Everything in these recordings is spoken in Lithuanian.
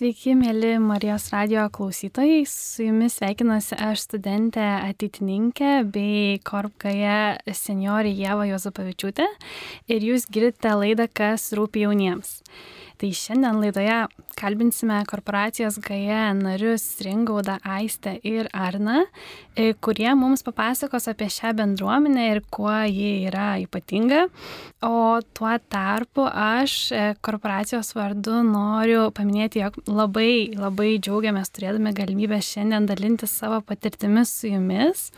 Sveiki, mėly Marijos radio klausytojai. Su jumis sveikinasi aš studentė ateitininkė bei Korpkaja seniorė Jėva Jozapavičiūtė ir jūs girdite laidą, kas rūpi jauniems. Tai šiandien laidoje kalbinsime korporacijos GAE narius Ringaudą, Aistę ir Arną, e, kurie mums papasakos apie šią bendruomenę ir kuo ji yra ypatinga. O tuo tarpu aš e, korporacijos vardu noriu paminėti, jog labai labai džiaugiamės turėdami galimybę šiandien dalintis savo patirtimis su jumis.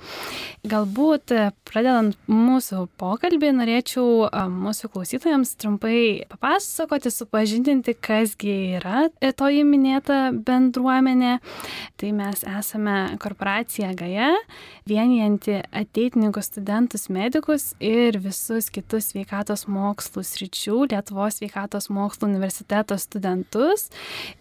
Galbūt e, pradedant mūsų pokalbį, norėčiau mūsų klausytojams trumpai papasakoti, supažinti įvardinti, kasgi yra toji minėta bendruomenė. Tai mes esame korporacija GAE, vienijanti ateitininkų studentus, medikus ir visus kitus sveikatos mokslų sričių, Lietuvos sveikatos mokslų universiteto studentus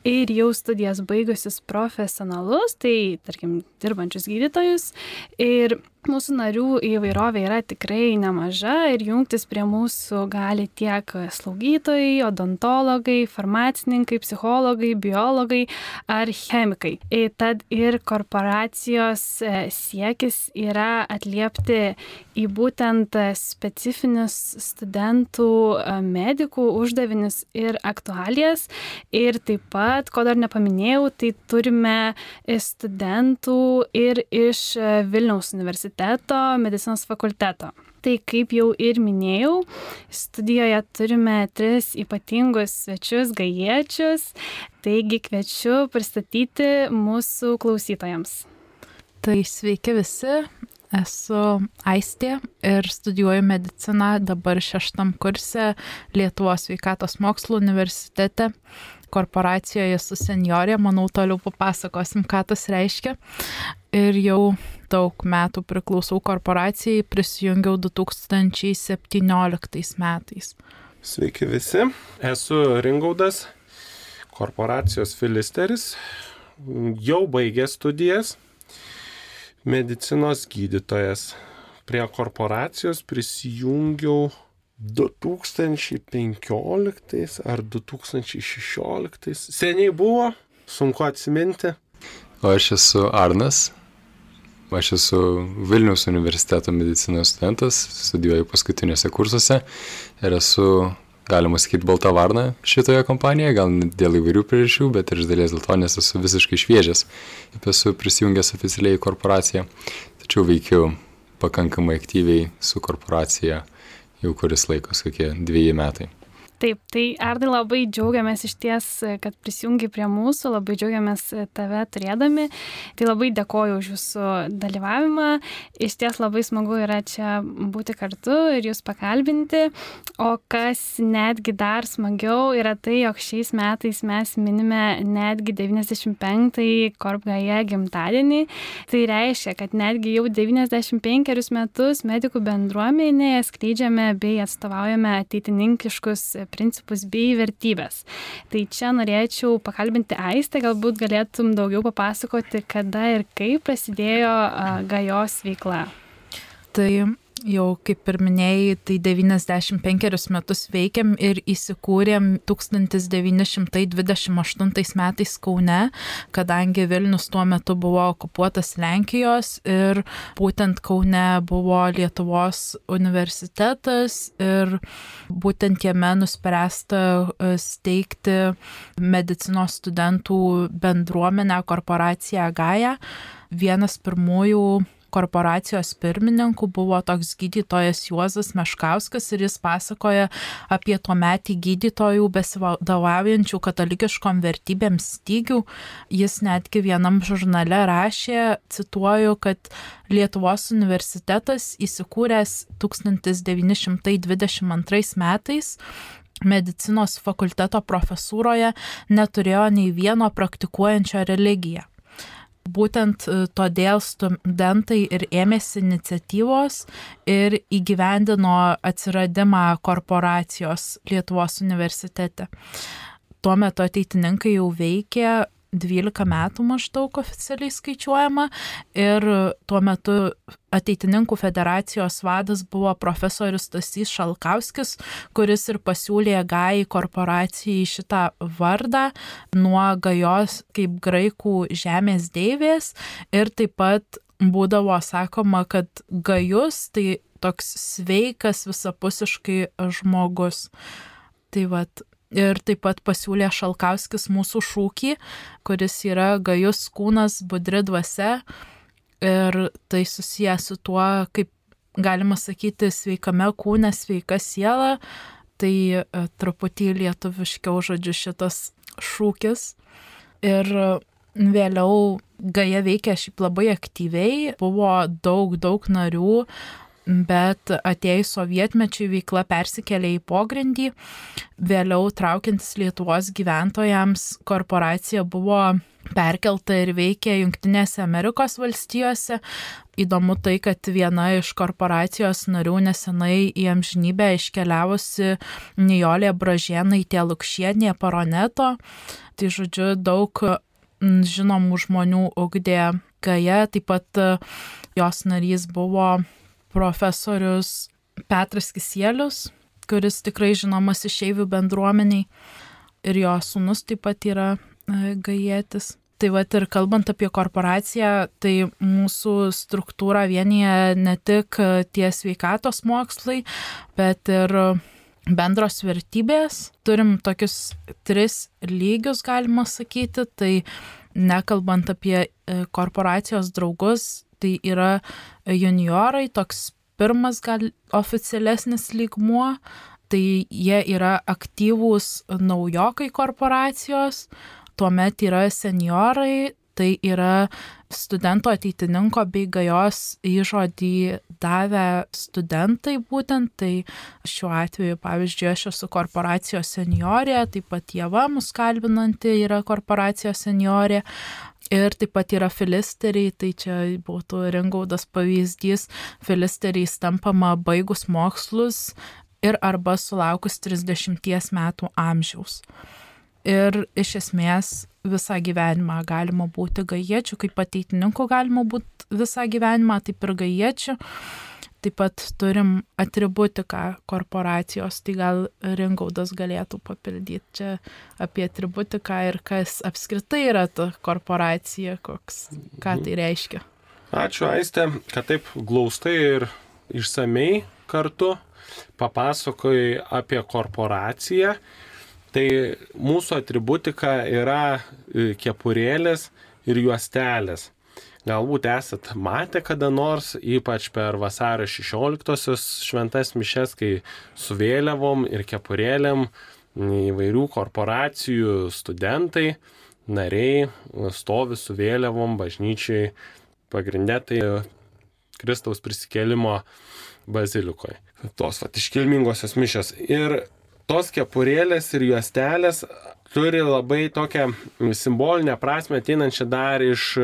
ir jau studijas baigusius profesionalus, tai tarkim dirbančius gydytojus. Ir Mūsų narių įvairovė yra tikrai nemaža ir jungtis prie mūsų gali tiek slaugytojai, odontologai, farmacininkai, psichologai, biologai ar chemikai. Ir tad ir korporacijos e, siekis yra atliepti į būtent specifinius studentų e, medikų uždavinius ir aktualijas. Ir taip pat, ko dar nepaminėjau, tai turime studentų ir iš Vilniaus universiteto medicinos fakulteto. Tai kaip jau ir minėjau, studijoje turime tris ypatingus svečius, gajiečius, taigi kviečiu pristatyti mūsų klausytojams. Tai sveiki visi, esu Aistė ir studijuoju mediciną dabar šeštam kurse Lietuvos sveikatos mokslų universitete korporacijoje su seniorė, manau, toliau papasakosim, ką tas reiškia. Ir jau daug metų priklausau korporacijai, prisijungiau 2017 metais. Sveiki visi, esu Ringaudas, korporacijos filisteris, jau baigė studijas, medicinos gydytojas. Prie korporacijos prisijungiau 2015 ar 2016. Seniai buvo, sunku atsiminti. O aš esu Arnas. Aš esu Vilniaus universiteto medicinos studentas, studijuoju paskutiniuose kursuose ir esu, galima sakyti, balta varna šitoje kompanijoje, gal dėl įvairių priežasčių, bet ir iš dalies dėl to, nes esu visiškai šviežias. Esu prisijungęs oficialiai į korporaciją, tačiau veikiu pakankamai aktyviai su korporacija jau kuris laikas, kokie dviejai metai. Taip, tai Ardai labai džiaugiamės iš ties, kad prisijungi prie mūsų, labai džiaugiamės tave turėdami. Tai labai dėkoju už jūsų dalyvavimą. Iš ties labai smagu yra čia būti kartu ir jūs pakalbinti. O kas netgi dar smagiau yra tai, jog šiais metais mes minime netgi 95-ąjį Korpgaje gimtadienį. Tai reiškia, kad netgi jau 95 metus medikų bendruomenėje skleidžiame bei atstovaujame ateitininkiškus principus bei vertybės. Tai čia norėčiau pakalbinti Aistę, galbūt galėtum daugiau papasakoti, kada ir kaip prasidėjo gajos veikla. Tai jau kaip ir minėjai, tai 95 metus veikiam ir įsikūrėm 1928 metais Kaune, kadangi Vilnius tuo metu buvo okupuotas Lenkijos ir būtent Kaune buvo Lietuvos universitetas ir būtent jame nuspręsta e, steigti medicinos studentų bendruomenę korporaciją Gaja. Vienas pirmųjų korporacijos pirmininku buvo toks gydytojas Juozas Meškauskas ir jis pasakoja apie tuo metį gydytojų besivadovaujančių katalikiškom vertybėm stygių. Jis netgi vienam žurnale rašė, cituoju, kad Lietuvos universitetas įsikūręs 1922 metais medicinos fakulteto profesūroje neturėjo nei vieno praktikuojančio religiją. Būtent e, todėl studentai ir ėmėsi iniciatyvos ir įgyvendino atsiradimą korporacijos Lietuvos universitete. Tuo metu ateitininkai jau veikė 12 metų maždaug oficialiai skaičiuojama ir tuo metu ateitininkų federacijos vadas buvo profesorius Tasys Šalkauskis, kuris ir pasiūlė gai korporacijai šitą vardą nuo gajos kaip graikų žemės deivės ir taip pat būdavo sakoma, kad gajus tai toks sveikas visapusiškai žmogus. Tai vad, Ir taip pat pasiūlė Šalkauskis mūsų šūkį, kuris yra gajus kūnas, budri dvasia. Ir tai susijęs su tuo, kaip galima sakyti, sveikame kūne, sveika siela. Tai e, truputį lietuviškiau žodžiu šitas šūkis. Ir vėliau Gaja veikia šiaip labai aktyviai, buvo daug, daug narių, bet atėjus sovietmečiui veikla persikėlė į pogrindį. Vėliau traukiantis Lietuvos gyventojams korporacija buvo perkelta ir veikia Junktinėse Amerikos valstijose. Įdomu tai, kad viena iš korporacijos narių nesenai į amžinybę iškeliavusi Nijolė Bražėnaitė Lukšienė Paroneto. Tai žodžiu, daug žinomų žmonių ugdė Gaja, taip pat jos narys buvo profesorius Petras Kisielius, kuris tikrai žinomas išeivių bendruomeniai ir jo sunus taip pat yra e, gajėtis. Tai va ir kalbant apie korporaciją, tai mūsų struktūra vienyje ne tik tie sveikatos mokslai, bet ir bendros vertybės. Turim tokius tris lygius, galima sakyti. Tai nekalbant apie e, korporacijos draugus, tai yra juniorai, toks pirmas gal oficialesnis lygmuo, tai jie yra aktyvūs naujokai korporacijos, tuomet yra seniorai, tai yra studento ateitininko bei gajos įžodį davę studentai būtent, tai šiuo atveju, pavyzdžiui, aš esu korporacijos seniorė, taip pat Jėva mus kalbinanti yra korporacijos seniorė, Ir taip pat yra filisteriai, tai čia būtų ringaudas pavyzdys, filisteriais tampama baigus mokslus ir arba sulaukus 30 metų amžiaus. Ir iš esmės visą gyvenimą galima būti gajiečių, kaip ateitininkų galima būti visą gyvenimą, taip ir gajiečių. Taip pat turim atributiką korporacijos, tai gal Ringaudas galėtų papildyti čia apie atributiką ir kas apskritai yra ta korporacija, koks, ką tai reiškia. Ačiū Aiste, kad taip glaustai ir išsamei kartu papasakojai apie korporaciją. Tai mūsų atributika yra e, kepurėlės ir juostelės. Galbūt esat matę kada nors, ypač per vasario 16-osios šventas mišes, kai su vėliavom ir kepurėlėm įvairių korporacijų studentai, nariai stovi su vėliavom bažnyčiai pagrindė tai Kristaus prisikėlimo bazilikoje. Tos vat iškilmingosios mišės. Ir tos kepurėlės ir juostelės turi labai tokią simbolinę prasme ateinančią dar iš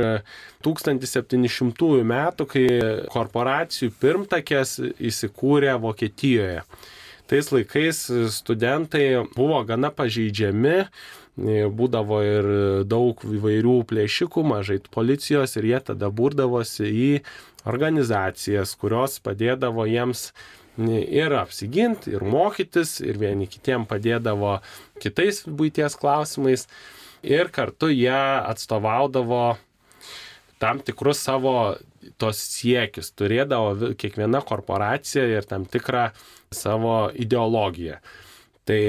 1700 e, metų, kai korporacijų pirmtakės įsikūrė Vokietijoje. Tais laikais studentai buvo gana pažeidžiami, e, būdavo ir daug įvairių plėšikų, mažai policijos ir jie tada būrdavosi į organizacijas, kurios padėdavo jiems ir apsiginti, ir mokytis, ir vieni kitiem padėdavo kitais būties klausimais. Ir kartu jie atstovaudavo tam tikrus savo tos siekius. Turėdavo kiekviena korporacija ir tam tikrą savo ideologiją. Tai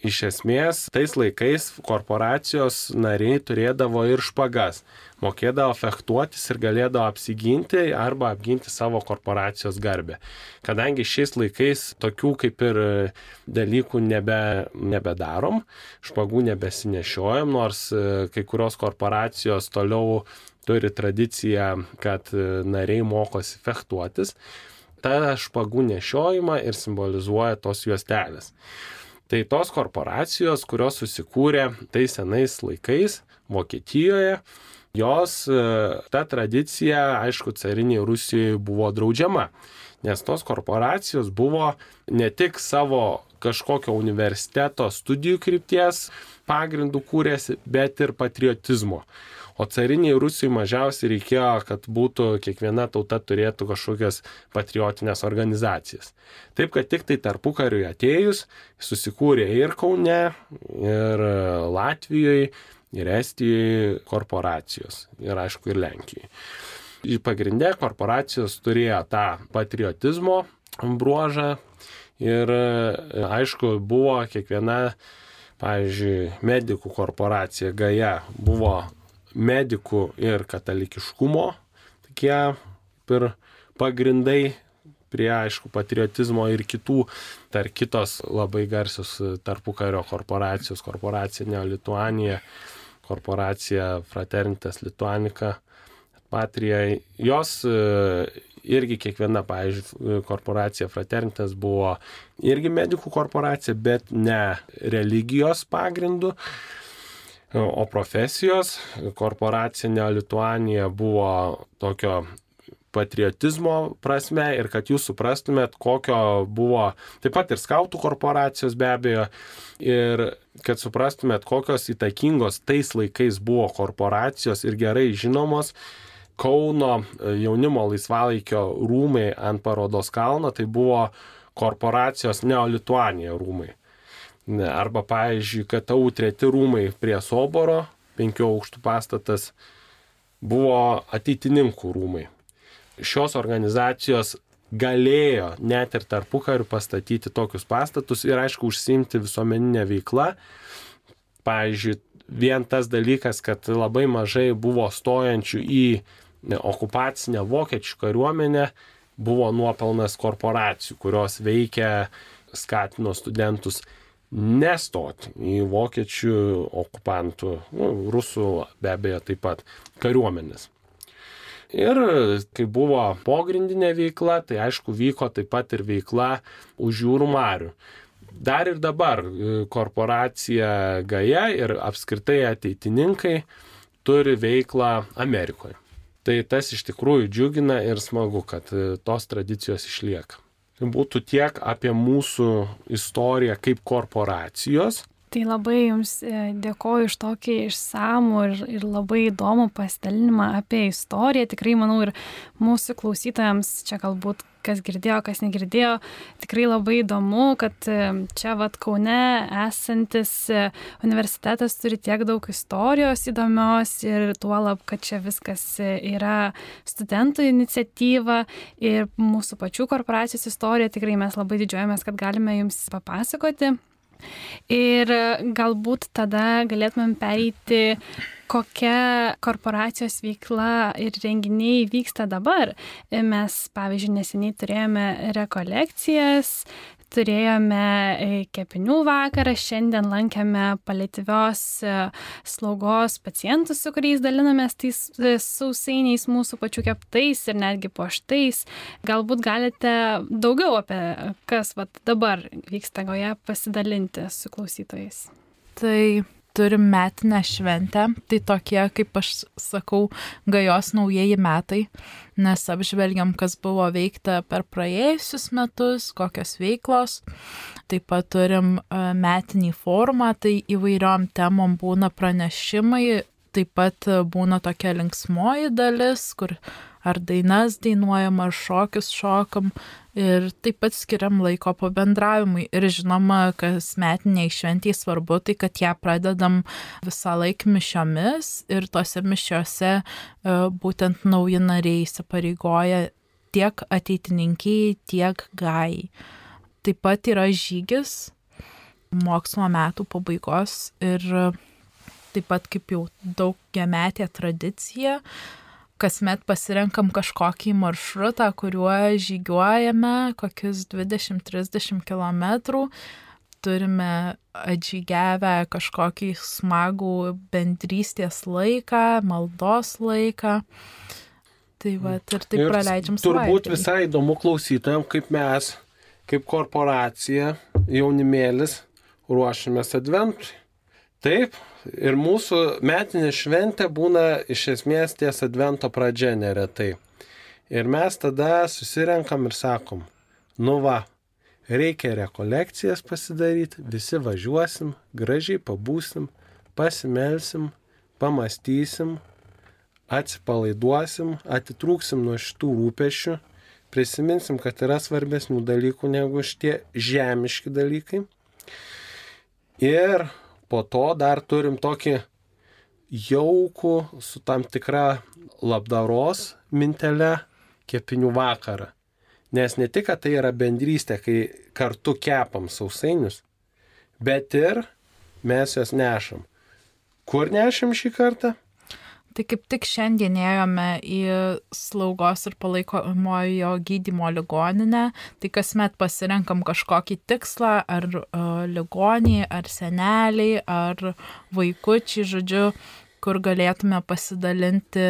iš esmės tais laikais korporacijos nariai turėdavo ir špagas, mokėdavo fechtuotis ir galėdavo apsiginti arba apginti savo korporacijos garbę. Kadangi šiais laikais tokių kaip ir dalykų nebe, nebedarom, špagų nebesinešiojam, nors e, kai kurios korporacijos toliau turi tradiciją, kad e, nariai mokosi fechtuotis, tą špagų nešiojimą ir simbolizuoja tos juostelės. Tai tos korporacijos, kurios susikūrė tais senais laikais Vokietijoje, jos e, ta tradicija, aišku, cariniai Rusijoje buvo draudžiama, nes tos korporacijos buvo ne tik savo kažkokio universiteto studijų krypties pagrindų kūrėsi, bet ir patriotizmo. O cariniai Rusijai mažiausiai reikėjo, kad būtų kiekviena tauta turėtų kažkokias patriotinės organizacijas. Taip, kad tik tai tarpu kariui atėjus susikūrė ir Kaune, ir Latvijoje, ir Estijoje korporacijos, ir aišku, ir Lenkijoje. Į pagrindę korporacijos turėjo tą patriotizmo bruožą ir aišku, buvo kiekviena pavyzdžiui, medikų korporacija Gaja buvo medikų ir katalikiškumo, tokie ir pagrindai prie, aišku, patriotizmo ir kitų, dar kitos labai garsios tarpukario korporacijos, korporacija Neolituanija, korporacija Fraternitas Lituanika, Patrija, jos e, irgi kiekviena, pavyzdžiui, korporacija Fraternitas buvo irgi medikų korporacija, bet ne religijos pagrindu. O profesijos korporacinė Lituanija buvo tokio patriotizmo prasme ir kad jūs suprastumėt, kokio buvo taip pat ir skautų korporacijos be abejo ir kad suprastumėt, kokios įtakingos tais laikais buvo korporacijos ir gerai žinomos. Kauno jaunimo laisvalaikio rūmai ant parodos kalno tai buvo korporacijos Neolituanija rūmai. Arba, pavyzdžiui, KTU treti rūmai prie Soboro, penkių aukštų pastatas, buvo ateitininkų rūmai. Šios organizacijos galėjo net ir tarpukariu pastatyti tokius pastatus ir, aišku, užsimti visuomeninę veiklą. Pavyzdžiui, vien tas dalykas, kad labai mažai buvo stojančių į okupacinę vokiečių kariuomenę, buvo nuopelnas korporacijų, kurios veikia, skatino studentus nestoti į vokiečių okupantų, nu, rusų be abejo taip pat kariuomenės. Ir kai buvo pogrindinė veikla, tai aišku vyko taip pat ir veikla už jūrų marių. Dar ir dabar e, korporacija Gaja ir apskritai ateitininkai turi veiklą Amerikoje. Tai tas iš tikrųjų džiugina ir smagu, kad e, tos tradicijos išlieka būtų tiek apie mūsų istoriją kaip korporacijos. Tai labai Jums e, dėkoju iš tokį išsamų ir, ir labai įdomų pasidalinimą apie istoriją. Tikrai manau ir mūsų klausytojams čia galbūt kas girdėjo, kas negirdėjo, tikrai labai įdomu, kad e, čia vad Kaune esantis e, universitetas turi tiek daug istorijos įdomios ir tuolab, kad čia viskas yra studentų iniciatyva ir mūsų pačių korporacijos istorija, tikrai mes labai didžiuojamės, kad galime jums papasakoti. Ir galbūt tada galėtumėm pereiti kokia korporacijos veikla ir renginiai vyksta dabar. Mes, pavyzdžiui, neseniai turėjome rekolekcijas, turėjome e, kepinių vakarą, šiandien lankėme paliatyvios e, slaugos pacientus, su kuriais dalinamės tais e, sausainiais mūsų pačių keptais ir netgi poštais. Galbūt galite daugiau apie kas vat, dabar vyksta goje pasidalinti su klausytojais. Tai turim metinę šventę, tai tokie, kaip aš sakau, gajos naujieji metai, nes apžvelgiam, kas buvo veikta per praėjusius metus, kokios veiklos. Taip pat turim e, metinį formą, tai įvairiom temom būna pranešimai, taip pat būna tokia linksmoji dalis, kur ar dainas dainuojam, ar šokius šokam ir taip pat skiriam laiko pabendravimui. Ir žinoma, kas metiniai šventiai svarbu, tai kad ją pradedam visą laiką mišiomis ir tose mišiose e, būtent nauji nariai įsipareigoja tiek ateitininkiai, tiek gai. Taip pat yra žygis mokslo metų pabaigos ir taip pat kaip jau daugiametė tradicija, kasmet pasirenkam kažkokį maršrutą, kuriuo žygiuojame kokius 20-30 km. Turime atžygiavę kažkokį smagų bendrystės laiką, maldos laiką. Tai va, ir taip ir praleidžiam savaitę. Turbūt visai įdomu klausytojams, kaip mes, kaip korporacija, jaunimėlis, ruošiamės adventui. Taip, ir mūsų metinė šventė būna iš esmės ties advento pradžia neretai. Ir mes tada susirenkam ir sakom, nu va, reikia rekolekcijas pasidaryti, visi važiuosim, gražiai pabūsim, pasimelsim, pamastysim, atsipalaiduosim, atitrūksim nuo šitų rūpešių, prisiminsim, kad yra svarbesnių dalykų negu šitie žemiški dalykai. Ir po to dar turim tokį jaukų su tam tikra labdaros mintele kepinių vakarą. Nes ne tik, kad tai yra bendrystė, kai kartu kepam sausainius, bet ir mes juos nešam. Kur nešam šį kartą? Tai kaip tik šiandien ėjome į slaugos ir palaikomojo gydymo ligoninę, tai kasmet pasirenkam kažkokį tikslą, ar uh, ligoniai, ar seneliai, ar vaikučiai, žodžiu, kur galėtume pasidalinti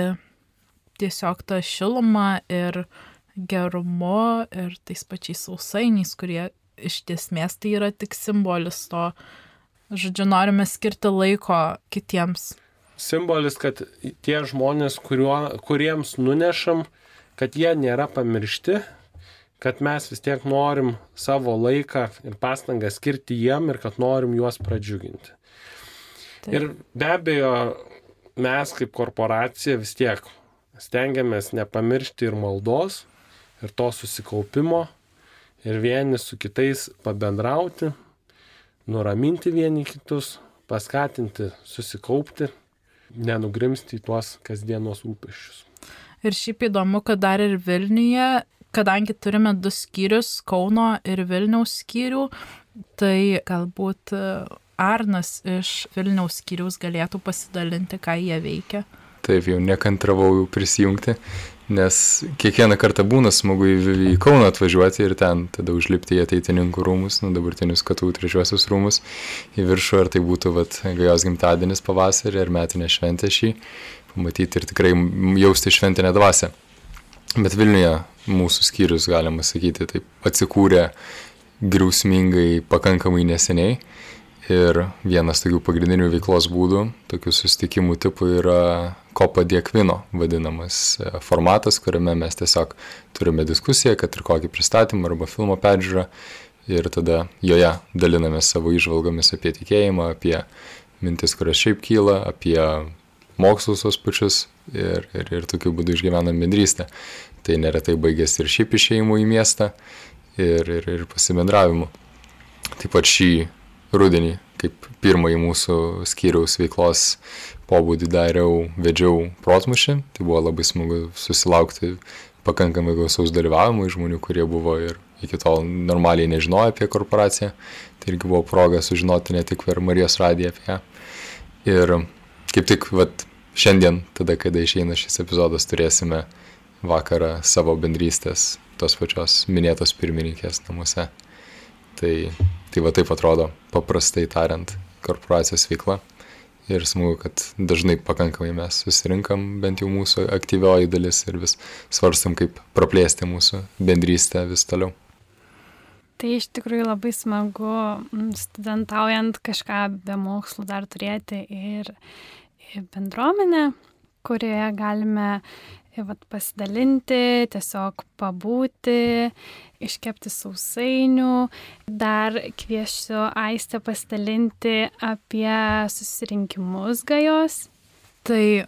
tiesiog tą šilumą ir gerumu ir tais pačiais sausainiais, kurie iš tiesmės tai yra tik simbolis to, žodžiu, norime skirti laiko kitiems simbolis, kad tie žmonės, kuriuo, kuriems nunešam, kad jie nėra pamiršti, kad mes vis tiek norim savo laiką ir pastangą skirti jiem ir kad norim juos pradžiuginti. Taip. Ir be abejo, mes kaip korporacija vis tiek stengiamės nepamiršti ir maldos, ir to susikaupimo, ir vieni su kitais pabendrauti, nuraminti vieni kitus, paskatinti susikaupti nenugrimsti į tuos kasdienos rūpešius. Ir šiaip įdomu, kad dar ir Vilniuje, kadangi turime du skyrius, Kauno ir Vilniaus skyrių, tai galbūt e, Arnas iš Vilniaus skyrius galėtų pasidalinti, ką jie veikia. Taip, jau nekantravau prisijungti, nes kiekvieną kartą būna smagu į, į Kauną atvažiuoti ir ten tada užlipti į ateitininkų rūmus, nu, dabartinius katų trečiosius rūmus į viršų, ar tai būtų vat, gajos gimtadienis pavasarį ar metinė šventė šį, pamatyti ir tikrai jausti šventinę dvasę. Bet Vilniuje mūsų skyrius, galima sakyti, taip atsikūrė griausmingai pakankamai neseniai Ir vienas tokių pagrindinių veiklos būdų, tokių susitikimų tipų yra Kopa Diekvino vadinamas e, formatas, kuriame mes tiesiog turime diskusiją, kad ir kokį pristatymą arba filmo peržiūrą ir tada joje daliname savo išvalgomis apie tikėjimą, apie mintis, kurios šiaip kyla, apie mokslus tos pačius ir, ir, ir tokiu būdu išgyvenam bendrystę. Tai neretai baigėsi ir šiaip išėjimu į miestą ir, ir, ir pasibendravimu. Taip pat šį rudenį, kaip pirmąjį mūsų skyriaus veiklos pobūdį dariau, vedžiau protmušį. Tai buvo labai smagu susilaukti pakankamai gausaus dalyvavimo iš žmonių, kurie buvo ir iki tol normaliai nežinojo apie korporaciją. Tai irgi buvo proga sužinoti ne tik per Marijos radiją apie ją. Ir kaip tik vat, šiandien, tada, kada išeina šis epizodas, turėsime vakarą savo bendrystės, tos pačios minėtos pirmininkės namuose. Tai Tai va taip atrodo, paprastai tariant, korporacijos veikla. Ir smagu, kad dažnai pakankamai mes susirinkam, bent jau mūsų aktyvioji dalis ir vis svarstam, kaip praplėsti mūsų bendrystę vis toliau. Tai iš tikrųjų labai smagu studentaujant kažką be mokslų dar turėti ir bendruomenę, kurioje galime vat, pasidalinti, tiesiog pabūti, iškepti sausainių. Dar kviesiu Aistę pasidalinti apie susirinkimus gajos. Tai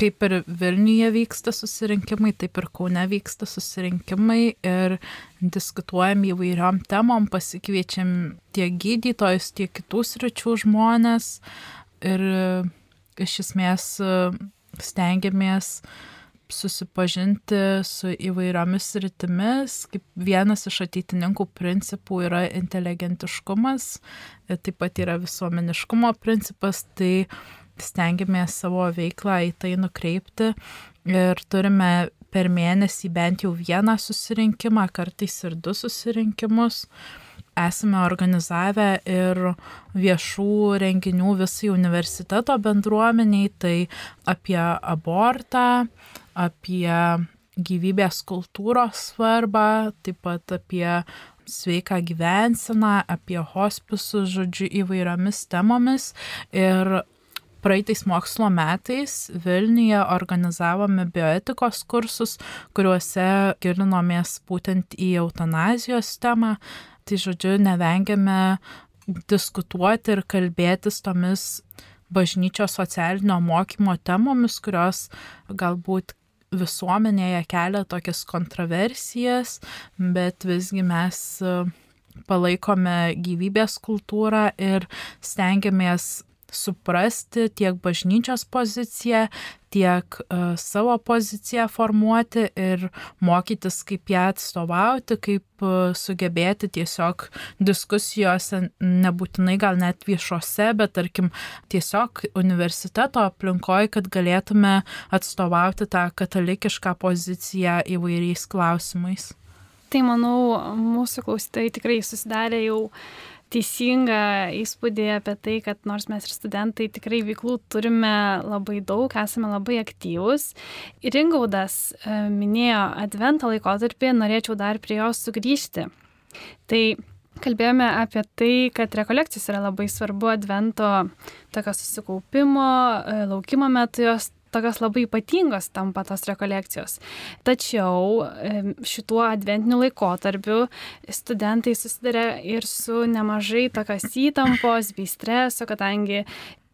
kaip ir Vilniuje vyksta susirinkimai, taip ir Kaune vyksta susirinkimai ir diskutuojam įvairiom temom, pasikviečiam tiek gydytojus, tiek kitų sričių žmonės ir iš esmės stengiamės uh, susipažinti su įvairiomis rytimis, kaip vienas iš ateitininkų principų yra inteligentiškumas, taip pat yra visuomeniškumo principas, tai stengiamės savo veiklą į tai nukreipti ir turime per mėnesį bent jau vieną susirinkimą, kartais ir du susirinkimus. Esame organizavę ir viešų renginių visai universiteto bendruomeniai, tai apie abortą, apie gyvybės kultūros svarbą, taip pat apie sveiką gyvenseną, apie hospisus, žodžiu, įvairiomis temomis. Ir praeitais mokslo metais Vilniuje organizavome bioetikos kursus, kuriuose gilinomės būtent į eutanazijos temą, Tai žodžiu, nevengiame diskutuoti ir kalbėtis tomis bažnyčios socialinio mokymo temomis, kurios galbūt visuomenėje kelia tokias kontroversijas, bet visgi mes palaikome gyvybės kultūrą ir stengiamės suprasti tiek bažnyčios poziciją, tiek uh, savo poziciją formuoti ir mokytis, kaip ją atstovauti, kaip uh, sugebėti tiesiog diskusijose, nebūtinai gal net viešose, bet tarkim tiesiog universiteto aplinkoje, kad galėtume atstovauti tą katalikišką poziciją įvairiais klausimais. Tai manau, mūsų klausytojai tikrai susidarė jau teisingą įspūdį apie tai, kad nors mes ir studentai tikrai veiklų turime labai daug, esame labai aktyvūs. Ir Ingaudas e, minėjo advento laikotarpį, norėčiau dar prie jos sugrįžti. Tai Kalbėjome apie tai, kad rekolekcijos yra labai svarbu advento tokio susikaupimo, e, laukimo metu jos tokios labai ypatingos tampa tos rekolekcijos. Tačiau šituo adventiniu laikotarpiu studentai susiduria ir su nemažai tokios įtampos bei streso, kadangi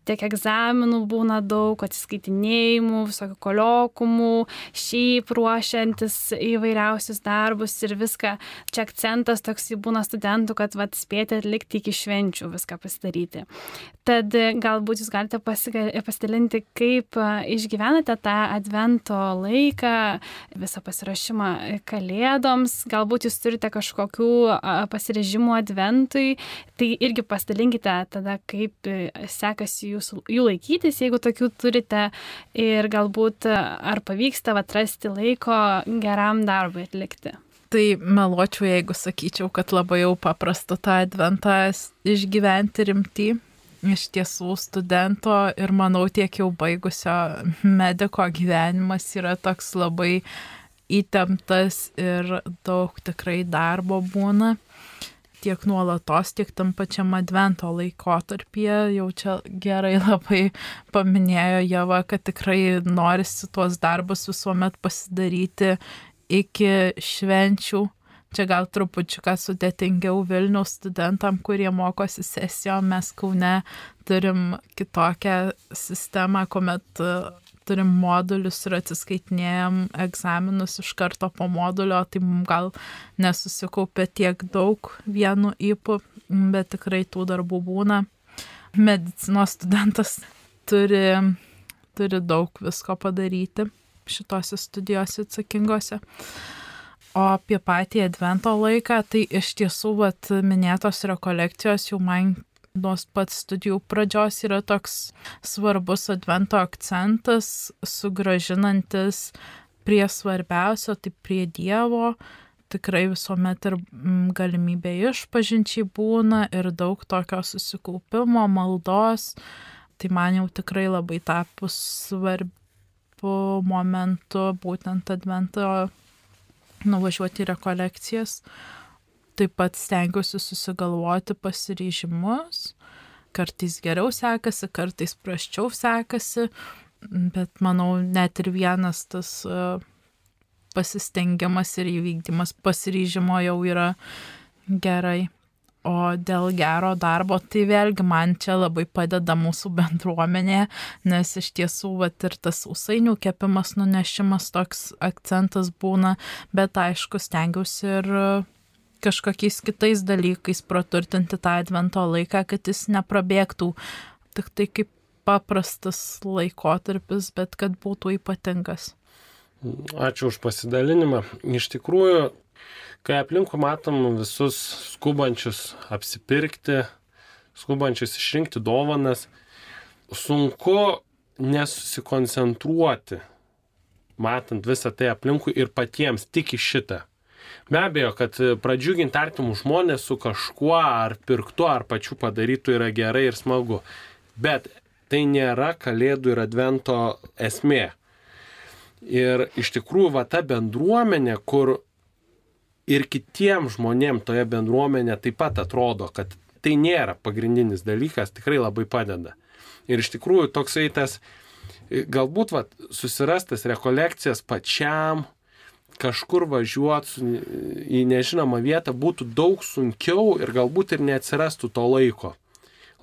tiek egzaminų būna daug, atsiskaitinėjimų, visokių koliokumų, šiaip ruošiantis įvairiausius darbus ir viską. Čia akcentas toks būna studentų, kad vat, spėti atlikti iki švenčių viską pasidaryti. Tad galbūt jūs galite pasidalinti, kaip išgyvenate tą advento laiką, visą pasirašymą kalėdoms, galbūt jūs turite kažkokių pasirežimų adventui, tai irgi pasidalinkite tada, kaip sekasi jūsų, jų laikytis, jeigu tokių turite ir galbūt ar pavyksta atrasti laiko geram darbui atlikti. Tai meluočiau, jeigu sakyčiau, kad labai jau paprasta tą adventą išgyventi rimtį. Iš tiesų studento ir manau tiek jau baigusio mediko gyvenimas yra toks labai įtemptas ir daug tikrai darbo būna tiek nuolatos, tiek tam pačiam advento laikotarpyje. Jau čia gerai labai paminėjo Java, kad tikrai norisi tuos darbus visuomet pasidaryti iki švenčių. Čia gal trupučiuką sudėtingiau Vilniaus studentam, kurie mokosi sesijo, mes Kaune turim kitokią sistemą, kuomet turim modulius ir atsiskaitinėjom egzaminus iš karto po modulio, tai mums gal nesusikaupė tiek daug vienu įpu, bet tikrai tų darbų būna. Medicinos studentas turi, turi daug visko padaryti šitose studijose atsakingose. O apie patį advento laiką, tai iš tiesų, vat, minėtos rekolekcijos jau man nuo pat studijų pradžios yra toks svarbus advento akcentas, sugražinantis prie svarbiausio, tai prie Dievo. Tikrai visuomet ir mm, galimybė išpažinčiai būna ir daug tokio susikaupimo, maldos. Tai man jau tikrai labai tapus svarbu momentu būtent advento nuvažiuoti rekolekcijas taip pat stengiuosi susigalvoti pasiryžimus. Kartais geriau sekasi, kartais praščiau sekasi, bet manau, net ir vienas tas e, pasistengiamas ir įvykdymas pasiryžimo jau yra gerai. O dėl gero darbo, tai vėlgi man čia labai padeda mūsų bendruomenė, nes iš tiesų vat, ir tas usainių kepimas, nunešimas toks akcentas būna, bet aišku, stengiausi ir kažkokiais kitais dalykais praturtinti tą advento laiką, kad jis neprabėgtų tik tai kaip paprastas laikotarpis, bet kad būtų ypatingas. Ačiū už pasidalinimą. Iš tikrųjų, kai aplinkų matom visus skubančius apsipirkti, skubančius išrinkti dovanas, sunku nesusikoncentruoti, matant visą tai aplinkui ir patiems tik į šitą. Be abejo, kad pradžiuginti artimų žmonės su kažkuo ar pirktu ar pačiu padarytų yra gerai ir smagu. Bet tai nėra kalėdų ir advento esmė. Ir iš tikrųjų va ta bendruomenė, kur ir kitiem žmonėm toje bendruomenė taip pat atrodo, kad tai nėra pagrindinis dalykas, tikrai labai padeda. Ir iš tikrųjų toksai tas, galbūt va, susirastas rekolekcijas pačiam, kažkur važiuoti į nežinomą vietą būtų daug sunkiau ir galbūt ir neatsirastų to laiko.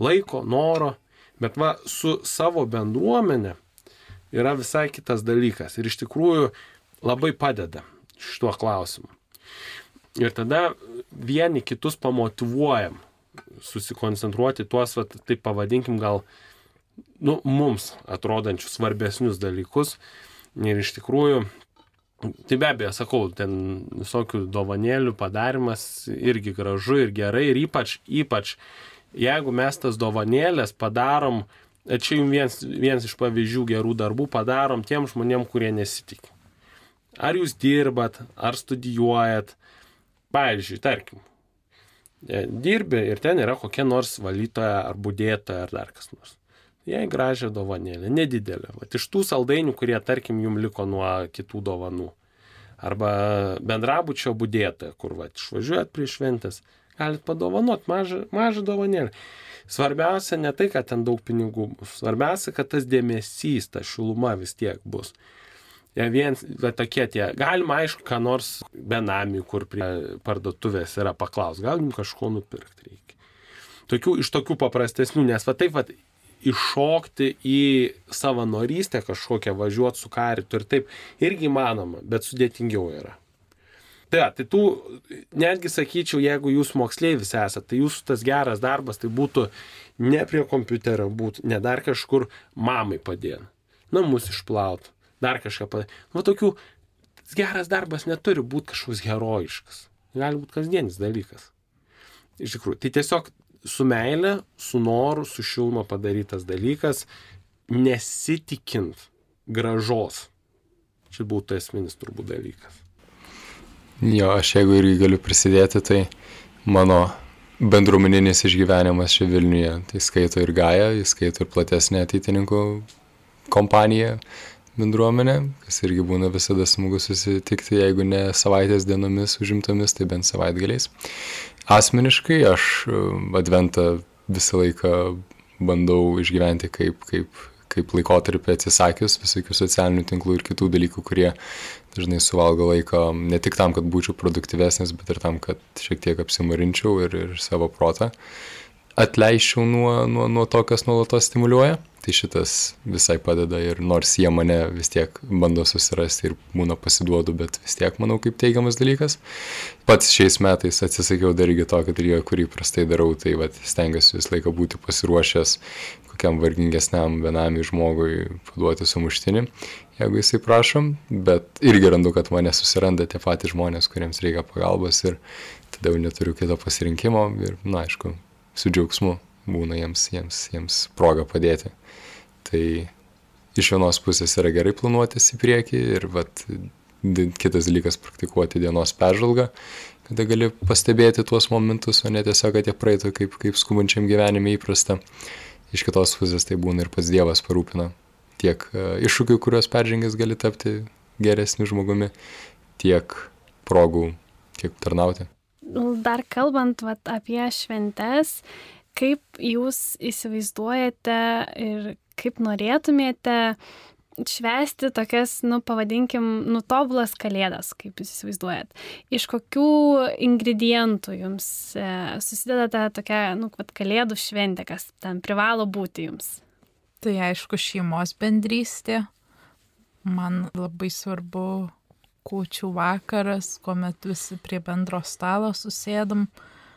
Laiko, noro, bet va su savo bendruomenė yra visai kitas dalykas ir iš tikrųjų labai padeda šituo klausimu. Ir tada vieni kitus pamotivuojam susikoncentruoti tuos, va, taip pavadinkim, gal nu, mums atrodančius svarbesnius dalykus. Ir iš tikrųjų, tai be abejo, sakau, ten visokių dovanėlių padarimas irgi gražu ir gerai. Ir ypač, ypač, jeigu mes tas dovanėlės padarom, čia jums vienas, vienas iš pavyzdžių gerų darbų padarom tiem žmonėm, kurie nesitikė. Ar jūs dirbat, ar studijuojat, pavyzdžiui, tarkim, e, dirbi ir ten yra kokia nors valytoja ar būdėtoja ar dar kas nors jai gražią dovanėlę, nedidelę. Vat iš tų saldainių, kurie, tarkim, jum liko nuo kitų dovanų. Arba bendrabučio būdėtoje, kur va, išvažiuojat prie šventės, galit padovanot mažą, mažą dovanėlę. Svarbiausia ne tai, kad ten daug pinigų bus, svarbiausia, kad tas dėmesys, ta šiluma vis tiek bus. Ja, vien va, tokie tie, galima aišku, ką nors benamių, kur prie parduotuvės yra paklaus, gal jums kažko nupirkti reikia. Tokių, iš tokių paprastesnių, nes va taip, va, iššokti į savanorystę kažkokią, važiuoti su karitu ir taip irgi įmanoma, bet sudėtingiau yra. Tai, tai tų, netgi sakyčiau, jeigu jūs moksleivis esate, tai jūsų tas geras darbas tai būtų ne prie kompiuterio, būtų ne dar kažkur mamai padėti, namus išplaut, dar kažką padaryti. Nu, tokių, geras darbas neturi būti kažkoks herojiškas. Gali būti kasdienis dalykas. Iš tikrųjų, tai tiesiog su meile, su noru, su šiluma padarytas dalykas, nesitikint gražos. Čia būtų esminis turbūt dalykas. Jo, aš jeigu irgi galiu prisidėti, tai mano bendruomeninis išgyvenimas čia Vilniuje, tai skaito ir Gaja, jis skaito ir platesnė ateitininkų kompanija, bendruomenė, kas irgi būna visada smagu susitikti, jeigu ne savaitės dienomis užimtomis, tai bent savaitgaliais. Asmeniškai aš um, adventą visą laiką bandau išgyventi kaip, kaip, kaip laikotarpį atsisakius visokių socialinių tinklų ir kitų dalykų, kurie dažnai suvalgo laiko ne tik tam, kad būčiau produktyvesnis, bet ir tam, kad šiek tiek apsimarinčiau ir, ir savo protą atleiščiau nuo, nuo, nuo to, kas nuolatos stimuliuoja. Tai šitas visai padeda ir nors jie mane vis tiek bando susirasti ir būna pasiduodu, bet vis tiek manau kaip teigiamas dalykas. Pats šiais metais atsisakiau dar irgi tokio dalyko, kurį prastai darau, tai vat, stengiuosi visą laiką būti pasiruošęs kokiam vargingesniam vienam žmogui paduoti sumuštinį, jeigu jisai prašom, bet irgi randu, kad mane susiranda tie patys žmonės, kuriems reikia pagalbos ir tada jau neturiu kito pasirinkimo ir, na, aišku, su džiaugsmu būna jiems, jiems, jiems proga padėti. Tai iš vienos pusės yra gerai planuotis į priekį ir vat, kitas dalykas praktikuoti dienos peržvalgą, kada gali pastebėti tuos momentus, o ne tiesiog, kad jie praeitų kaip, kaip skubančiam gyvenime įprasta. Iš kitos pusės tai būna ir pats Dievas parūpina tiek e, iššūkių, kuriuos peržengęs gali tapti geresniu žmogumi, tiek progų, kiek tarnauti. Dar kalbant vat, apie šventes, kaip jūs įsivaizduojate ir kaip norėtumėte švesti tokias, nu, pavadinkim, nutobulas kalėdas, kaip jūs įsivaizduojat. Iš kokių ingredientų jums e, susideda ta tokia, nu, kad kalėdų šventė, kas ten privalo būti jums? Tai aišku, šeimos bendrystė. Man labai svarbu kūčių vakaras, kuomet visi prie bendro stalo susėdam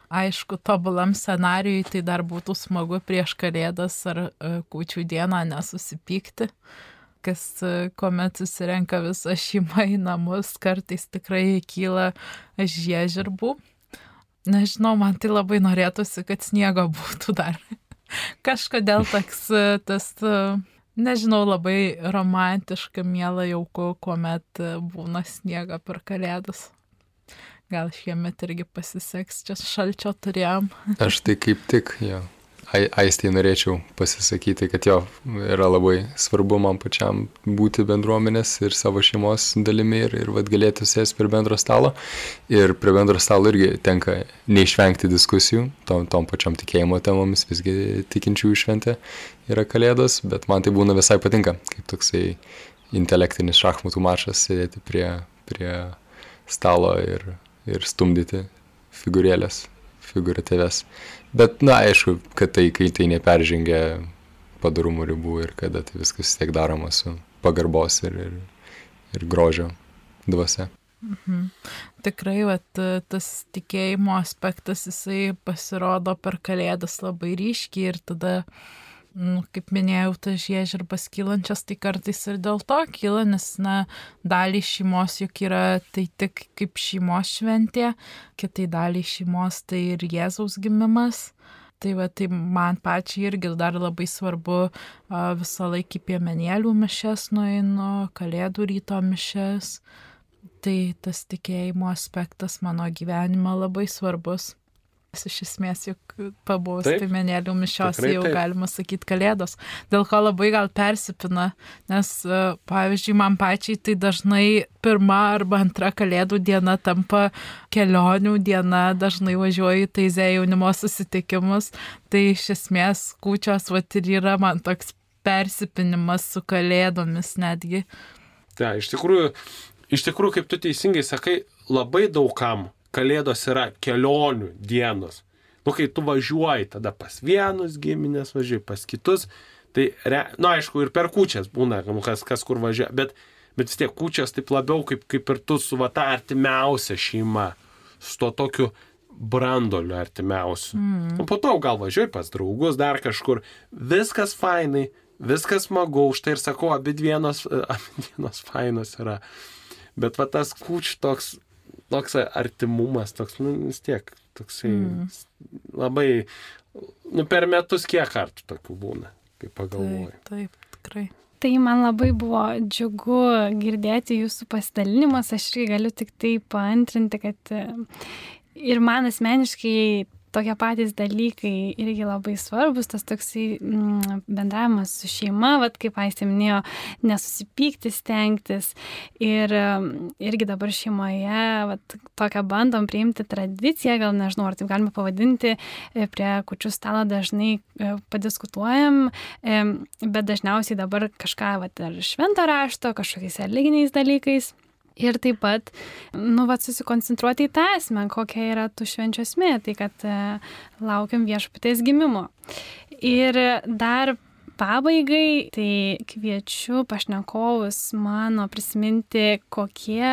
aišku, tobulam scenarijui tai dar būtų smagu prieš kalėdas ar e, kūčių dieną nesusipykti, kas e, kuomet susirenka visa šeima į namus, kartais tikrai kyla žiežirbų. Nežinau, man tai labai norėtųsi, kad sniego būtų dar. Kažkodėl toks e, tas, nežinau, labai romantiška, mėla jauku, kuomet būna sniega per kalėdas. Gal šiemet irgi pasiseks, čia šalčio turėjom. Aš tai kaip tik, jo. Aistai norėčiau pasisakyti, kad jo yra labai svarbu man pačiam būti bendruomenės ir savo šeimos dalimi ir, ir vad galėti sėsti prie bendro stalo. Ir prie bendro stalo irgi tenka neišvengti diskusijų, tom, tom pačiom tikėjimo temomis, visgi tikinčiųjų šventė yra kalėdos, bet man tai būna visai patinka, kaip toksai intelektinis šachmatų mačas sėdėti prie, prie stalo ir, ir stumdyti figūrėlės, figūratyves. Bet, na, aišku, kad tai, kai tai neperžengia padarumų ribų ir kada tai viskas tiek daroma su pagarbos ir, ir, ir grožio dvasia. Mhm. Tikrai, vat, tas tikėjimo aspektas, jisai pasirodo per kalėdas labai ryškiai ir tada, nu, kaip minėjau, tas žiežirbas kylančias, tai kartais ir dėl to kyla, nes, na, dalį šeimos juk yra tai tik kaip šeimos šventė, kitai dalį šeimos tai ir Jėzaus gimimas. Tai va, tai man pačiai irgi dar labai svarbu visą laikį piemenėlių mišes nueinu, kalėdų ryto mišes. Tai tas tikėjimo aspektas mano gyvenime labai svarbus iš esmės juk pabuvus piemenėlių mišios jau taip. galima sakyti kalėdos, dėl ko labai gal persipina, nes e, pavyzdžiui, man pačiai tai dažnai pirma arba antra kalėdų diena tampa kelionių diena, dažnai važiuoju į taizę jaunimo susitikimus, tai iš esmės kūčios vat ir yra man toks persipinimas su kalėdomis netgi. Tai, iš tikrųjų, iš tikrųjų, kaip tu teisingai sakai, labai daugam kalėdos yra kelionių dienos. Nu, kai tu važiuoji tada pas vienus giminės, važiuoji pas kitus, tai, re, nu, aišku, ir per kučias būna, nu, kas, kas kur važiuoja, bet, bet vis tiek kučias taip labiau kaip, kaip ir tu su va ta artimiausia šeima, su to tokiu brandoliu artimiausiu. Mm. O po to gal važiuoji pas draugus, dar kažkur, viskas fainai, viskas smagu, už tai ir sakau, abi dienos, abi dienos fainos yra. Bet va tas kuč toks toks artimumas, toks, nu, vis tiek, toksai mm. labai, nu, per metus kiek kartų tokių būna, kaip pagalvoju. Taip, taip, tikrai. Tai man labai buvo džiugu girdėti jūsų pasidalinimus, aš irgi galiu tik tai paantrinti, kad ir man asmeniškai tokie patys dalykai irgi labai svarbus, tas toksai mm, bendravimas su šeima, vad kaip Aistė minėjo, nesusipykti, stengtis. Ir mm, irgi dabar šeimoje, vad tokią bandom priimti tradiciją, gal nežinau, ar taip galime pavadinti, e, prie kučių stalo dažnai e, padiskutuojam, e, bet dažniausiai dabar kažką, vad, ar šventą rašto, kažkokiais religiniais dalykais. Ir taip pat, nu, vat, susikoncentruoti į tą esmę, kokia yra tų švenčių esmė, tai kad e, laukiam viešpatės gimimo. Ir dar pabaigai, tai kviečiu pašnekovus mano prisiminti, kokie,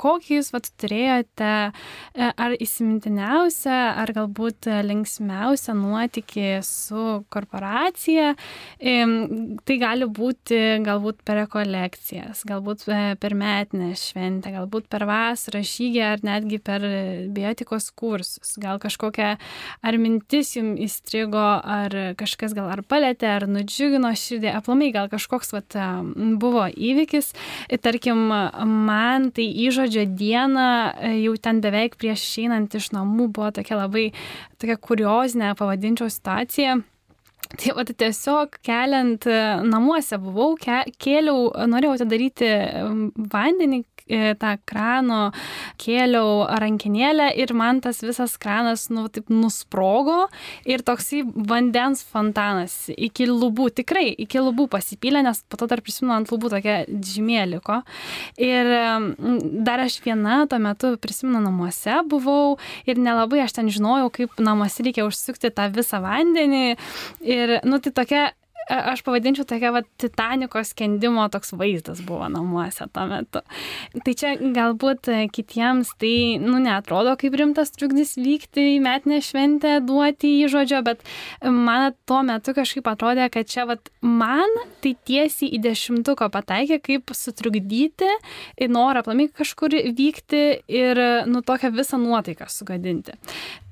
kokį jūs vat, turėjote e, ar įsimintiniausią, ar galbūt linksmiausią nuotykį su korporacija. Tai gali būti galbūt per rekolekcijas, galbūt e, per metinę šventę, galbūt per vasarą žygį ar netgi per biotikos kursus. Gal kažkokia ar mintis jums įstrigo, ar kažkas gal ar palėtė, ar nudžiugino džiugino širdį, aplamai gal kažkoks vat, buvo įvykis, tarkim, man tai įžodžio diena, e, jau ten beveik prieš išeinant iš namų buvo tokia labai, tokia kuriozinė, pavadinčiau situacija. Tai va, tiesiog keliant e, namuose buvau, ke, kėliau, norėjau atidaryti vandenį, tą krano kėliau rankinėlę ir man tas visas kranas, nu, taip nusprogo ir toksai vandens fontanas iki lubų, tikrai iki lubų pasipylė, nes po to dar prisimenu ant lubų tokia žymė liko. Ir dar aš viena tuo metu prisimenu namuose buvau ir nelabai aš ten žinojau, kaip namuose reikia užsukti tą visą vandenį. Ir, nu, tai tokia aš pavadinčiau tokia va Titaniko skendimo toks vaizdas buvo namuose tuo metu. Tai čia galbūt kitiems tai, nu, netrodo kaip rimtas trukdys vykti į metinę šventę, duoti įžodžio, bet man tuo metu kažkaip atrodė, kad čia va man tai tiesiai į dešimtuko pataikė, kaip sutrukdyti į norą aplamai kažkur vykti ir, nu, tokią visą nuotaiką sugadinti.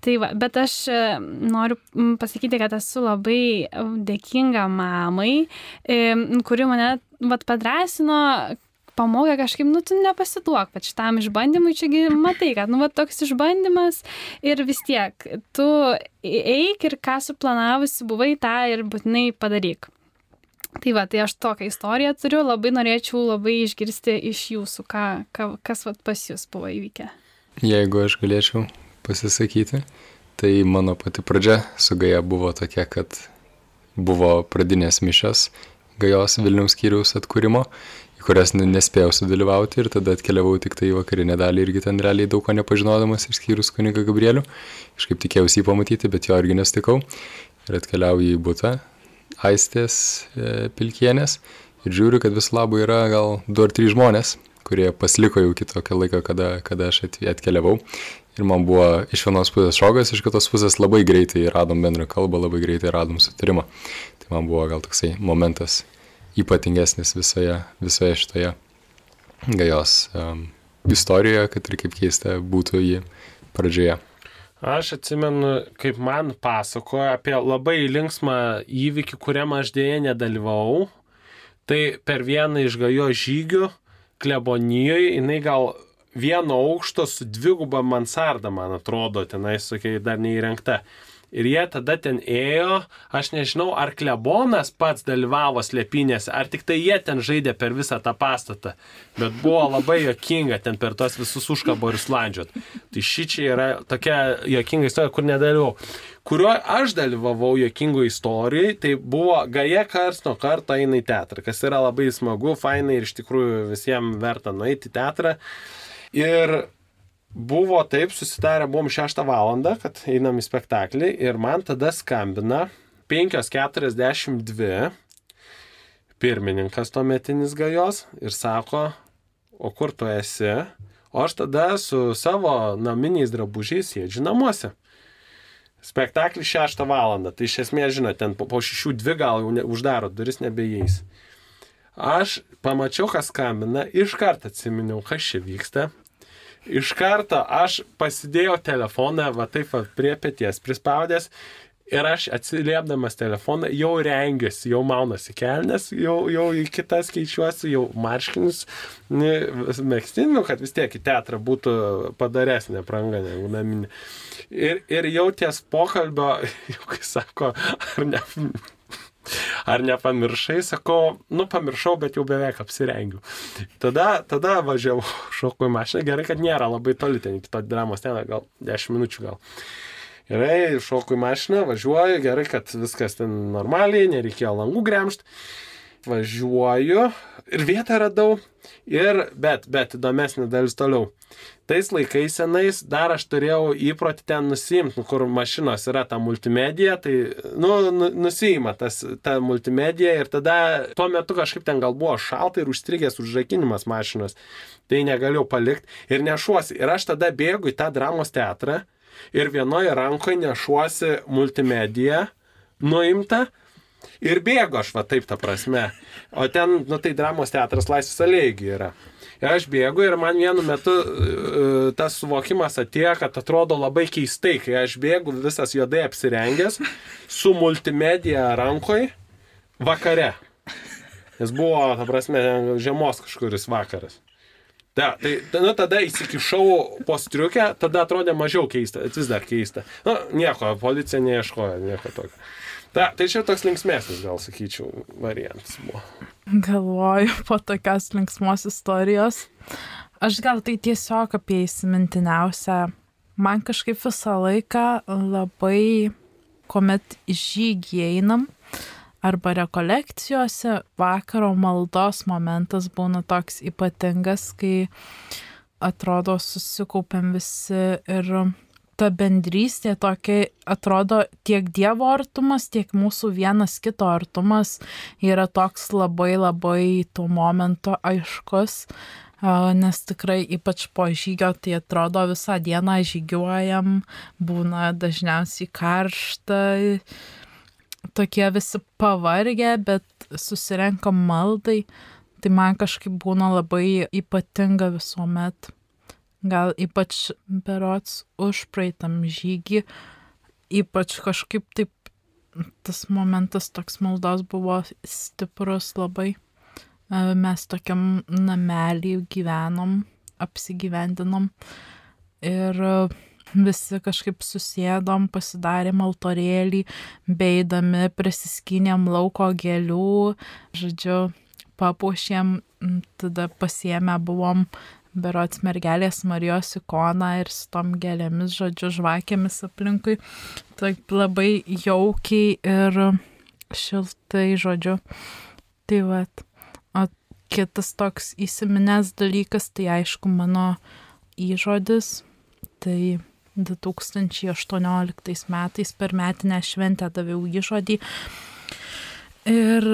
Tai va, bet aš e, noriu pasakyti, kad esu labai dėkinga mamai, e, kuri mane vat, padrasino, pamokė kažkaip, nu, tu nepasiduok, bet šitam išbandymui čiagi matai, kad, nu, va, toks išbandymas ir vis tiek, tu eik ir ką suplanavusi buvai, tą ir būtinai padaryk. Tai va, tai aš tokią istoriją turiu, labai norėčiau labai išgirsti iš jūsų, ką, ką, kas va, pas jūs buvo įvykę. Jeigu aš galėčiau pasisakyti. Tai mano pati pradžia su Gaja buvo tokia, kad buvo pradinės mišas, gajos Vilniaus skyriaus atkūrimo, į kurias nespėjau sudalyvauti ir tada atkeliavau tik tai į vakarinę dalį irgi ten realiai daug ko nepažinodamas išskyrus kuniga Gabrielių. Kažkaip tikėjausi jį pamatyti, bet jo irgi nestikau. Ir atkeliauju į būtą Aistės e, Pilkienės ir žiūriu, kad vis labu yra gal du ar trys žmonės, kurie pasiliko jau kitokio laiko, kada, kada aš atkeliavau. Ir man buvo iš vienos pusės šokas, iš kitos pusės labai greitai radom bendrą kalbą, labai greitai radom sutarimą. Tai man buvo gal toksai momentas ypatingesnis visoje, visoje šitoje gajos um, istorijoje, kad ir kaip keista būtų jį pradžioje. Aš atsimenu, kaip man pasakojo apie labai linksmą įvykį, kuriam aš dėje nedalyvavau. Tai per vieną iš gajo žygių klebonijoje jinai gal vieno aukšto su dviguba mansarda, man atrodo, tenais tokia dar neįrengta. Ir jie tada ten ėjo, aš nežinau, ar klebonas pats dalyvavo slėpinėse, ar tik tai jie ten žaidė per visą tą pastatą. Bet buvo labai jokinga ten per tos visus užkaborius landžiot. Tai ši čia yra tokia jokinga istorija, kur nedalyvau. Kurio aš dalyvavau jokingų istorijai, tai buvo Gaja kars nuo karto eina į teatrą, kas yra labai smagu, fainai ir iš tikrųjų visiems verta nueiti į teatrą. Ir buvo taip, susitarę buvom 6 valandą, kad einam į spektaklį ir man tada skambina 5.42 pirmininkas tuometinis gajos ir sako, o kur tu esi? O aš tada su savo naminiais drabužiais sėdžiu namuose. Spektaklis 6 valandą, tai iš esmės, žinot, ten po, po 6-2 gal jau ne, uždaro duris nebeįeis. Aš pamačiau, kas skambina, iš karto atsiminiau, kas čia vyksta, iš karto aš pasidėjau telefoną, va taip va, prie pėties prispaudęs ir aš atsiliepdamas telefoną jau rengiuosi, jau maunasi kelnes, jau, jau į kitas keičiuosi, jau marškinius mėgstiniu, kad vis tiek į teatrą būtų padaresnė pranga negu naminė. Ir, ir jau ties pokalbio, jau kai sako, ar ne, Ar nepamiršai, sakau, nu pamiršau, bet jau beveik apsirengiu. Tada, tada važiavau, šokau į mašiną, gerai, kad nėra labai toli ten iki to dramos ten, gal 10 minučių gal. Gerai, šoku į mašiną, važiuoju, gerai, kad viskas ten normaliai, nereikėjo langų gremšti. Važiuoju ir vietą radau, ir, bet, bet įdomesnė dalis toliau tais laikais senais dar aš turėjau įprotį ten nusimti, nu, kur mašinos yra ta multimedija, tai, nu, nu nusima tas, ta multimedija ir tada tuo metu kažkaip ten gal buvo šalta ir užstrigęs užrakinimas mašinos, tai negalėjau palikti ir nešuosi. Ir aš tada bėgu į tą dramos teatrą ir vienoje rankoje nešuosi multimediją nuimta. Ir bėgu aš va taip, ta prasme. O ten, nu tai dramos teatras laisvės alėjai yra. Ir aš bėgu ir man vienu metu uh, tas suvokimas atėjo, kad atrodo labai keistai, kai aš bėgu visas juodai apsirengęs, su multimedija rankoje, vakare. Nes buvo, ta prasme, žiemos kažkuris vakaras. Da, tai nu, tada įsikišau po striukę, tada atrodė mažiau keista, vis dar keista. Nu, nieko, policija neieškojo, nieko tokio. Ta, tai čia toks linksmėsnis, gal sakyčiau, variantas buvo. Galvoju po tokios linksmos istorijos. Aš gal tai tiesiog apie įsimintiniausią. Man kažkaip visą laiką labai, kuomet žygį einam, arba rekolekcijose, vakaro maldos momentas būna toks ypatingas, kai atrodo susikaupiam visi ir ta bendrystė tokia atrodo tiek Dievo artumas, tiek mūsų vienas kito artumas yra toks labai labai tuo momentu aiškus, nes tikrai ypač po žygio tai atrodo visą dieną žygiuojam, būna dažniausiai karšta, tokie visi pavargę, bet susirenkam maldai, tai man kažkaip būna labai ypatinga visuomet gal ypač berots už praeitam žygį, ypač kažkaip taip tas momentas toks maldos buvo stiprus labai. E, mes tokiam namelį gyvenom, apsigyvendinom ir visi kažkaip susėdom, pasidarėm altorėlį, beidami, prisiskynėm lauko gėlių, žodžiu, papuošėm, tada pasiemę buvom berots mergelės Marijos ikoną ir su tom gėlėmis, žodžiu, žvakėmis aplinkui. Taip labai jaukiai ir šiltai, žodžiu. Tai vat. O kitas toks įsiminęs dalykas, tai aišku mano įžodis. Tai 2018 metais per metinę šventę daviau įžodį. Ir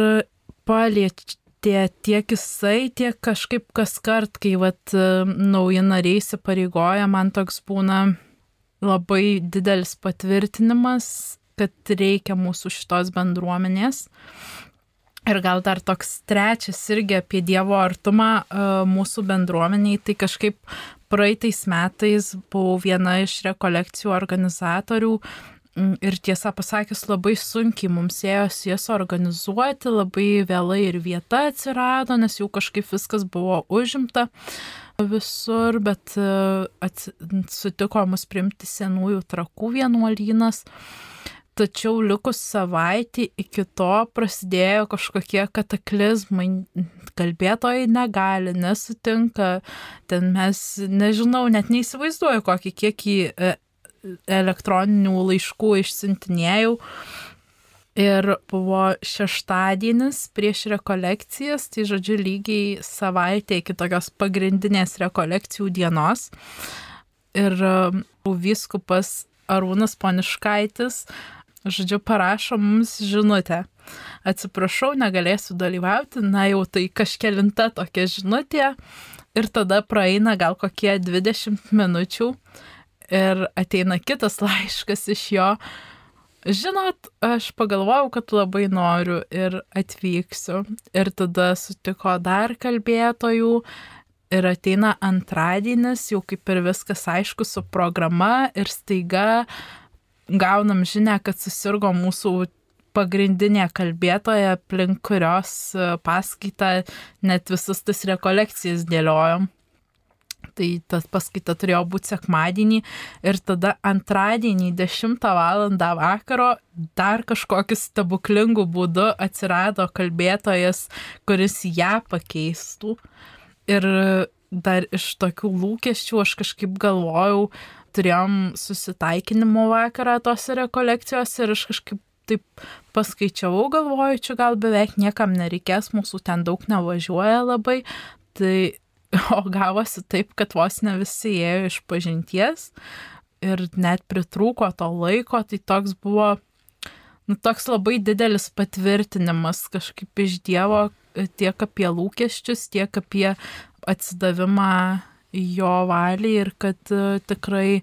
palietė tiek jisai, tiek kažkaip kas kart, kai vat, nauji nariai įsipareigoja, man toks būna labai didelis patvirtinimas, kad reikia mūsų šitos bendruomenės. Ir gal dar toks trečias irgi apie Dievo artumą mūsų bendruomeniai, tai kažkaip praeitais metais buvau viena iš rekolekcijų organizatorių ir tiesą pasakius labai sunkiai mums ėjosi jas organizuoti, labai vėlai ir vieta atsirado, nes jau kažkaip viskas buvo užimta visur, bet e, sutiko mus primti senųjų trakų vienuolynas. Tačiau likus savaitį iki to prasidėjo kažkokie kataklizmai, kalbėtojai negali, nesutinka, ten mes, nežinau, net neįsivaizduoju, kokį kiekį e, elektroninių laiškų išsintinėjau. Ir buvo šeštadienis prieš rekolekcijas, tai žodžiu lygiai savaitė iki tokios pagrindinės rekolekcijų dienos. Ir e, vyskupas Arūnas Poniškaitis žodžiu, parašo mums žinutę. Atsiprašau, negalėsiu dalyvauti, na jau tai kažkelinta tokia žinutė. Ir tada praeina gal kokie 20 minučių ir ateina kitas laiškas iš jo. Žinot, aš pagalvojau, kad labai noriu ir atvyksiu. Ir tada sutiko dar kalbėtojų. Ir ateina antradienis, jau kaip ir viskas aišku su programa ir staiga gaunam žinę, kad susirgo mūsų pagrindinė kalbėtoja, aplink kurios e, paskaitą net visas tas rekolekcijas dėliojom. Tai tas paskaita turėjo būti sekmadienį ir tada antradienį 10 val. vakaro dar kažkokiu stebuklingu būdu atsirado kalbėtojas, kuris ją pakeistų. Ir dar iš tokių lūkesčių aš kažkaip galvojau, turėjom susitaikinimo vakarą tose rekolekcijose ir aš kažkaip taip paskaičiavau, galvoju, čia gal beveik niekam nereikės, mūsų ten daug nevažiuoja labai, tai o gavosi taip, kad vos ne visi ėjo iš pažinties ir net pritrūko to laiko, tai toks buvo, nu, toks labai didelis patvirtinimas kažkaip iš Dievo tiek apie lūkesčius, tiek apie atsidavimą jo valiai ir kad e, tikrai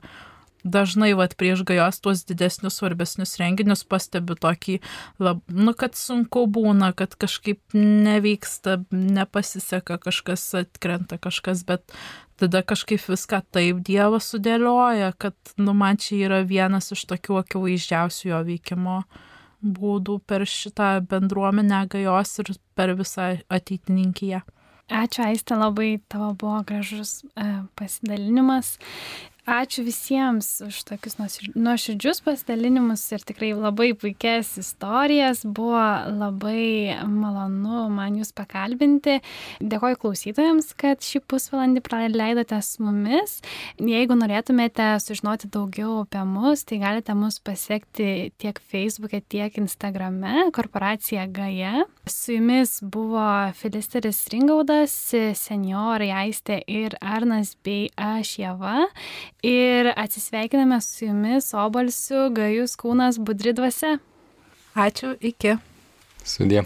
dažnai vat, prieš gajos tuos didesnius, svarbesnius renginius pastebiu tokį, lab, nu, kad sunku būna, kad kažkaip nevyksta, nepasiseka, kažkas atkrenta, kažkas, bet tada kažkaip viską taip Dievas sudėlioja, kad, nu, man čia yra vienas iš tokių akivaizdžiausių jo veikimo būdų per šitą bendruomenę gajos ir per visą ateitininkiją. Ačiū, Aiste, labai tavo buvo gražus e, pasidalinimas. Ačiū visiems už tokius nuoširdžius pasidalinimus ir tikrai labai puikias istorijas. Buvo labai malonu man jūs pakalbinti. Dėkoju klausytojams, kad šį pusvalandį praleidote su mumis. Jeigu norėtumėte sužinoti daugiau apie mus, tai galite mus pasiekti tiek Facebook'e, tiek Instagram'e, korporacija Gaja. Su jumis buvo Filisteris Ringaudas, seniorai Aistė ir Arnas bei aš Jeva. Ir atsisveikiname su jumis obalsiu, gajus kūnas, budri dvasia. Ačiū, iki. Sudė.